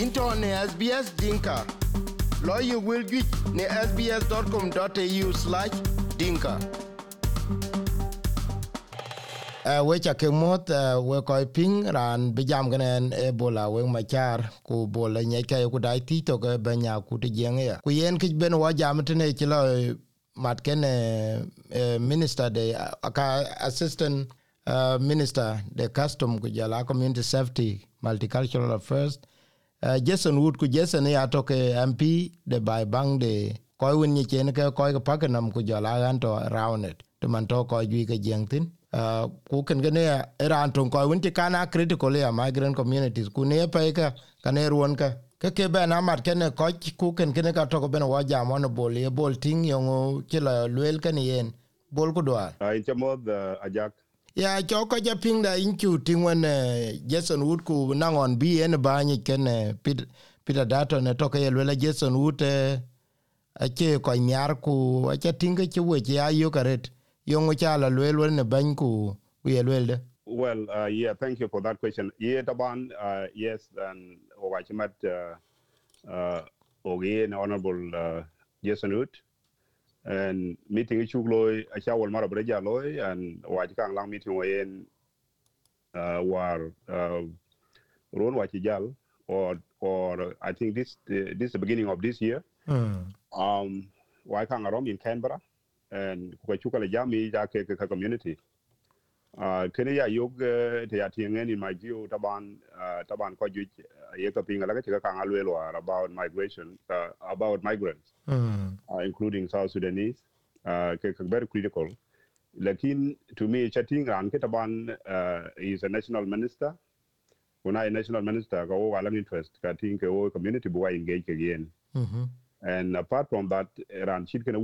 into ne SBS Dinka. Lawyer will get ne sbs.com.au slash dinka. Uh, we cha ke mot uh, we ko ping ran bi jam gnen ebola we machar ku bola nye ke ku dai ti to ke benya ku ti jenge ku yen ki ben wa jam tene ti lo mat ken uh, eh, minister de uh, aka assistant uh, minister de custom ku jala community safety multicultural affairs uh, Jason Wood ku Jason ya toke MP de bai bang de koy win ni chen ke ko ke pakenam ku jala an to around it. To man to koy gi ke jeng tin. Uh, ku ken gene era tun ko win ti kana critical ya migrant communities. Ku ne pa ka kane ruon ka ke ke ben amat ken ko ku ken ken ka to ko ben wa jam on bol ye bol ting yo chila la luel ken yen. Bol ku dwar ai chamod ajak, ya cho ko ja ping da in chu ting wen Jason Wood ku nang on bi en ba ni ken eh, Peter Dutton ne to ke luel Jason Wood eh, ache ko nyar ku tinga che we ya yo karet. Yo ngo cha la luel wen ne ban ku ye luel de. Well, uh, yeah, thank you for that question. Yeah, Taban, uh, yes, and Owachimat, uh, uh, Ogie, Honorable uh, Jason Wood, and meeting issue loy, a shawal mara breja loy, and Wachikang lang meeting wayen, uh, war, uh, Ron Wachijal, or, or I think this, this is the beginning of this year. mm um wai kang arom in Canberra and ko chuka le jami ja ke ke community uh kene ya yog eh, te ya tingen in my view taban uh, taban ko ju ye ka pinga la ka about migration uh, about migrants mm uh, including South Sudanese uh ke very critical. Lakin to me chatting ran ke taban uh, is a national minister. Kuna national minister wala interest ka tin ke o community bo engage again mhm and apart from that,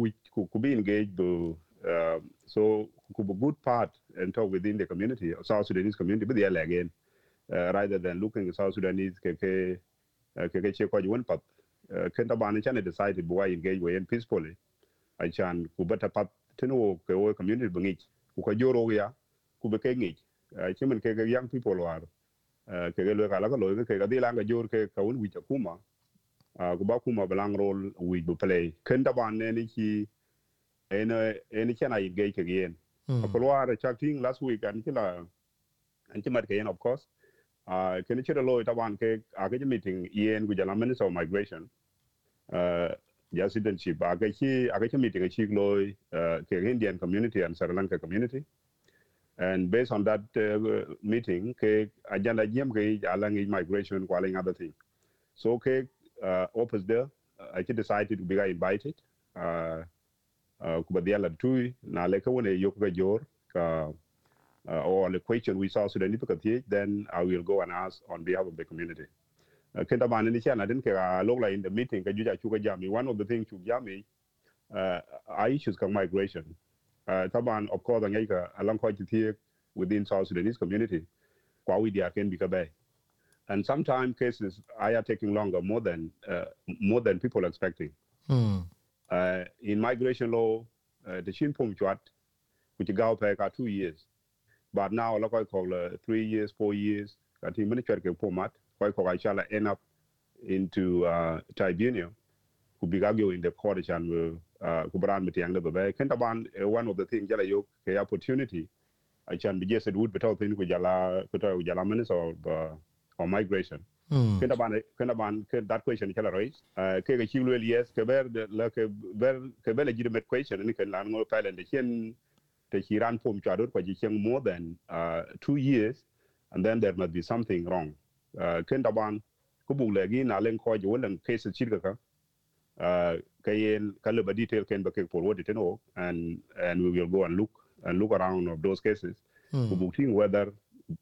we could, could be engaged to uh, so could be good part and talk within the community, South Sudanese community, but yeah, again, uh, rather than looking at South Sudanese keke keke che kwa juan pat. Kenta bani chane decided buwa engage with peacefully. I chan kubata pat tino ke o community bangich. Kuka joro ya kubeke ngich. Chimen keke young people are keke lo kala ka lo keke di langa jor ke kaun wicha kuma uh, ku ba kuma belang role we play ken da ban ne ni ki ene ene chana yige ke yen mm ko lo ara chak ting last week an kila an chi mat ke yen of course. Uh ken chi lo ta ban ke a ke meeting yen ku jala minister of migration. Uh ya citizenship. A ke chi a ke meeting chi lo uh, ke indian community and sri lanka community. And based on that uh, meeting ke agenda jem ke alang migration ko alang other thing. So ke uh, opposite there uh, I decided to be invited. Uh, uh, kuba diala tui na leka wone yoka jor ka uh, or the question we saw Sudan because then I will go and ask on behalf of the community. Uh, Kenta man ni chana din ka logla in the meeting ka juja chuka jami one of the things chuka jami uh, are issues ka migration. Uh, taban of course ngai ka alang ko chiti within South Sudanese community kwa we dia ken. And sometimes cases are taking longer more than uh, more than people expecting. mm Uh, in migration law, uh, the shin pum chat, which go back two years. But now, like I call uh, three years, four years, I think many church format, quite call I shall end up into uh, tribunal, who be argue in the court and uh, who brand with young level. Kentaban, one of the things that you the opportunity, I can be just would be talking with Jala, with Jala minister of uh, or migration. Mm kena ban kena ban ke that question kala raise. Uh, ke ga chilu yes ke ber de la ke ber ke ber legitimate question ni ke lan ngo palen de chen te chiran pom chador ko ji chen more than uh, 2 years and then there must be something wrong. Uh, ken da ban ku bu le gi na len ko ji wolen case chir ka. Uh, ke yen ka le detail ken ba ke forward it no and and we will go and look and look around of those cases. Ku mm bu whether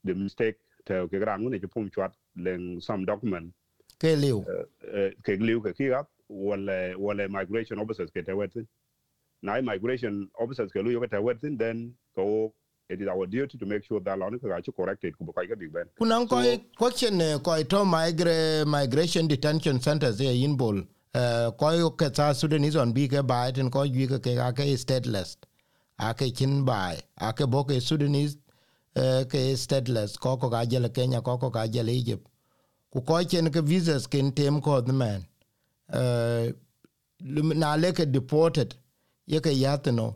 the mistake te ke gran ne ke pom chat len some document. Ke liu uh, ke liu ke kia wala wala migration officers ke tawetin na migration officers ke liu ke tawetin then so it is our duty to make sure that law ka chu corrected ku ka big ben kunang ko ko eh, ko to migre migration detention centers ye in bol uh, ko yo ke ta Sudanese on bi ke ba ten ko yi ke ga ke stateless. A ke kin bai a ke bo ke Sudanese uh, ke stateless. Ko ko ga jele Kenya ko ko ga jele Egypt ku ko chen ke visas ken tem ko the man uh, na le ke deported ye ke yatno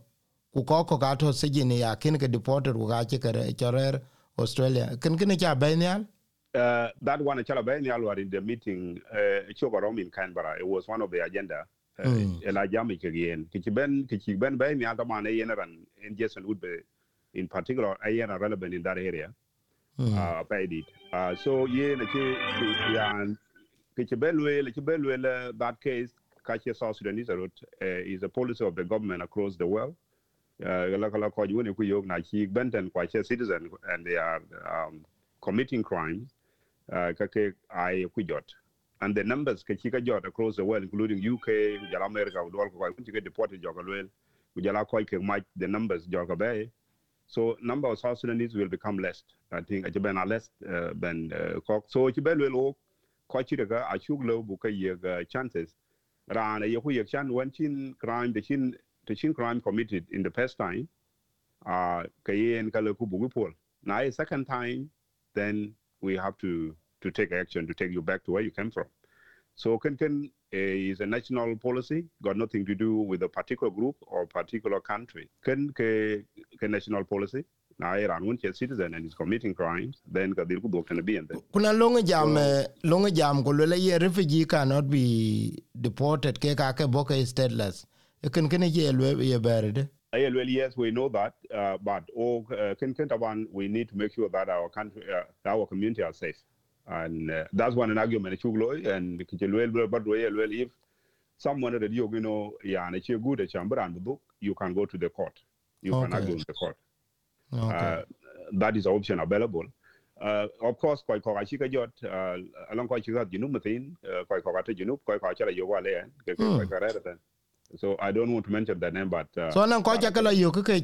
ku ko ko ga to sijini ya ken ke deported ku ga che ke chorer australia ken ken cha benyal Uh, that one, Chala were in the meeting, uh, Chogorom in Canberra, it was one of the agenda. Uh, Mm. Elijah again. Kichiben, Kichiben Bayani Altaman, Ayan and Jason would be, in particular, Ayan relevant in that area. Mm. Uh. Uh, so, yeah, yeah, Kichibelwe, Kichibelwe, that case, Kachi South Sudanese route, uh, is a policy of the government across the world. Benton, Kwache citizen, and they are um, committing crimes. Uh, and the numbers ke chika jot across the world including UK jala America udwal ko ko chika deported joka lwel jala ko ke the numbers so number of South Sudanese will become less I think. It been less uh, than uh, ko so it been lwel ko chika ga a chuk lo bu ka ye chances. Ran ye ku ye chan when chin crime the chin the chin crime committed in the past time uh ka yen ka le ku bu a second time then we have to to take action to take you back to where you came from. So Kenken is a national policy, got nothing to do with a particular group or particular country. Ken ke, ke national policy. Now Iran when a citizen and is committing crimes, then ka dil ku dok tana bien then. kuna longa jam So- eh, jam ko ye refugee cannot be deported ke ka ke boke stateless E ken ken ye ye berde Uh, well, yes, we know that, uh, but all uh, Kentaban, we need to make sure that our country, uh, our community are safe, and uh, that's one an argument. Chuglo and Kichel but well, if someone that you know, yeah, and it's a good chamber and the book, you can go to the court. You can argue in the court. okay Uh, that is option available. Uh, of course, koi ko achika jot uh, along koi chika junub matin koi ko ata junub koi ko achala yo wale ke Hmm. koi karere ten. So I don't want to mention the name, but uh, so nan ko cha kala yo ke ke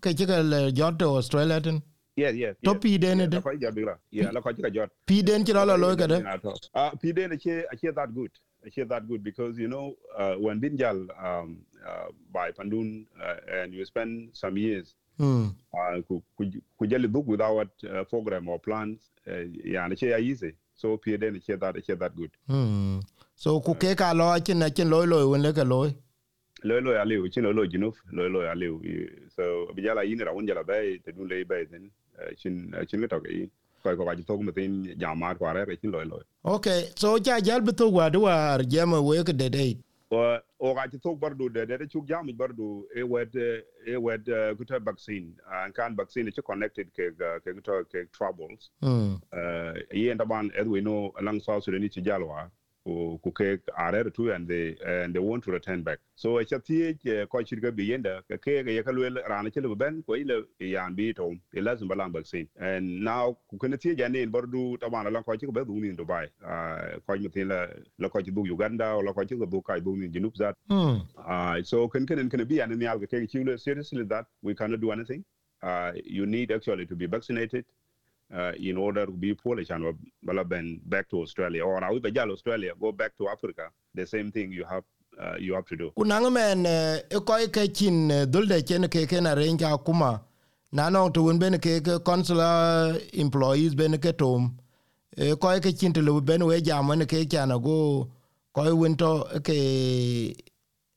ke le jot australia ten yeah, yeah, to yeah. pi den Yeah, de la koi jot bigra. Yeah, la koi chika jot. pi den chi lo ke de Uh, pide na che che that good. Che that good because you know uh, when binjal um, uh, by pandun uh, and you spend some years hmm uh, ku ku- jali book without uh, program or plans uh, yeah che ya easy so pide na che that che that good hmm so ku ke ka lo chin na chin lo lo wen le ke lo lo lo ya liu chin lo lo jinuf lo lo ya liu so bijala yin ra un jala bay te dun le bay then uh, chin uh, chin ga to ga yin ko ko ga to ko tin jama ko re chin lo lo okay so cha jal bi to wa do war jema we ke de de o o ga ti tok bardu de de chuk jam bardu e wed eh, e wed guta vaccine. An kan vaccine che connected ke ga- ke guta ke troubles. Hmm. Uh ye ndaban as we know along south sudan ci jalwa ku ku ke are tu and they and they want to return back. So e chati ko ci ga bi yenda ke ke ga yakal wel rana ci le ben ko ile yan bi to e lazim balam vaccine and now ku kana ti jane bardu taban along ko ci ga du ni dubai. Uh ko mi tin la la ko ci du uganda la ko ga du kai du ni junub zat. Hmm. Uh, so can can can be an alga take you seriously that we cannot do anything. Uh, you need actually to be vaccinated uh, in order to be Polish and back to Australia or would Australia go back to Africa. The same thing you have uh, you have to do. kunang men e ko ke chin eh, dul de chen ke ke na ren ja kuma na no to un ben ke ke consular employees ben ke tom e ko ke chin to ben we jam ne ke chana go ko win to ke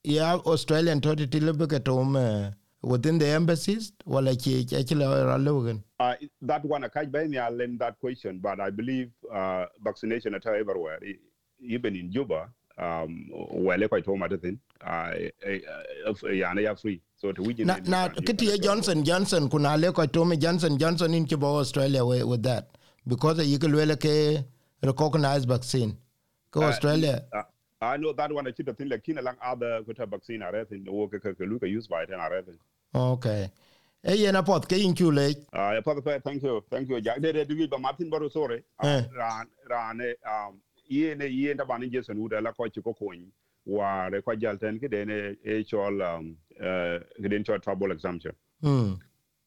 ya australian to ti le ke tom eh, within the embassies wala le ra lu gen Uh, that one I can't buy me I'll that question, but I believe uh, vaccination at everywhere, even in Juba. Um, well, I told my thing, uh, yeah, they are free. So to na na kiti ye johnson johnson kuna le ko johnson johnson in kibo australia with, with that because you can le ke recognized vaccine ko Uh, australia Uh, I know that one. I keep the thing like kin along other good vaccine. I read in the work. Look, use by it, and I read. okay e yena pot ke in chule Father, Fair, thank you, thank you, Jack. They do it, but Martin Baro, sorry. Eh. Ran, ran, um, ye ne ye nda bani Jason Wood la ko ci ko koñ wa re ko jalten ki dene e chol um uh den chol trouble exemption. Hmm.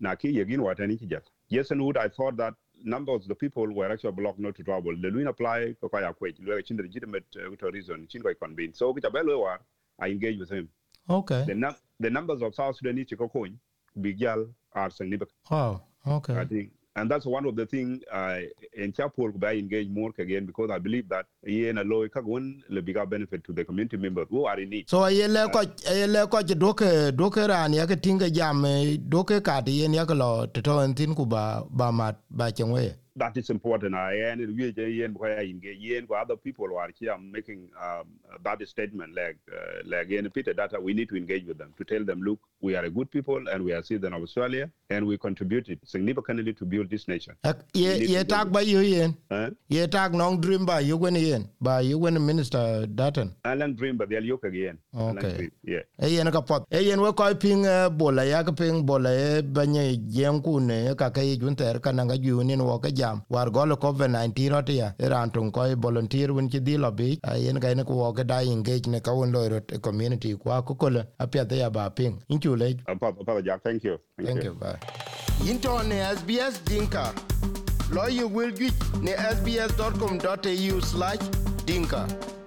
Na ki ye gin wata ni ki jat Jason Wood I thought that numbers of the people were actually blocked not to trouble. The luin apply ko ko ya kwet lo chin legitimate uh, reason chin ko convene so ki tabelo war I engage with him. Okay. The num- the numbers of South Sudanese ko koñ big gal are significant wow I think and that's one of the thing uh, in chapel by engage more again because I believe that yen a low kagun le bigger benefit to the community members who are in need. so ye le ko ye le ko doke doke ran ya ke tinga jam eh, doke ka di yen ya ko to to tin ku ba ba mat ba chengwe That is important. I and we yen where engage yen with other people who are here making um, that statement like uh, like yen Peter Dutton we need to engage with them to tell them look we are a good people and we are citizens of Australia and we contributed significantly to build this nation. Ye need ye to tak ba yo yen Uh, ye tak nong dream ba yo wen yen ba yo wen minister datan Alan Dream but they'll yoke again. Okay. Yeah. e yen ka pot e yen we ko ping eh, bola ya ping bola e banye yen ku ne ka ka yi jun ter ka nga ju ni wo ka jam. War gol covid 19 rot ya e ran tun ko volunteer won ki di lobby a yen ka ne ko wo ka da engage ne ka won lo rot community kwa ko ko a pya ya ba ping. In chu le Apart, apart, Jack, thank you. thank you. bye. Into ne sbs dinka. Lo you will get ne sbs.com.au/dinka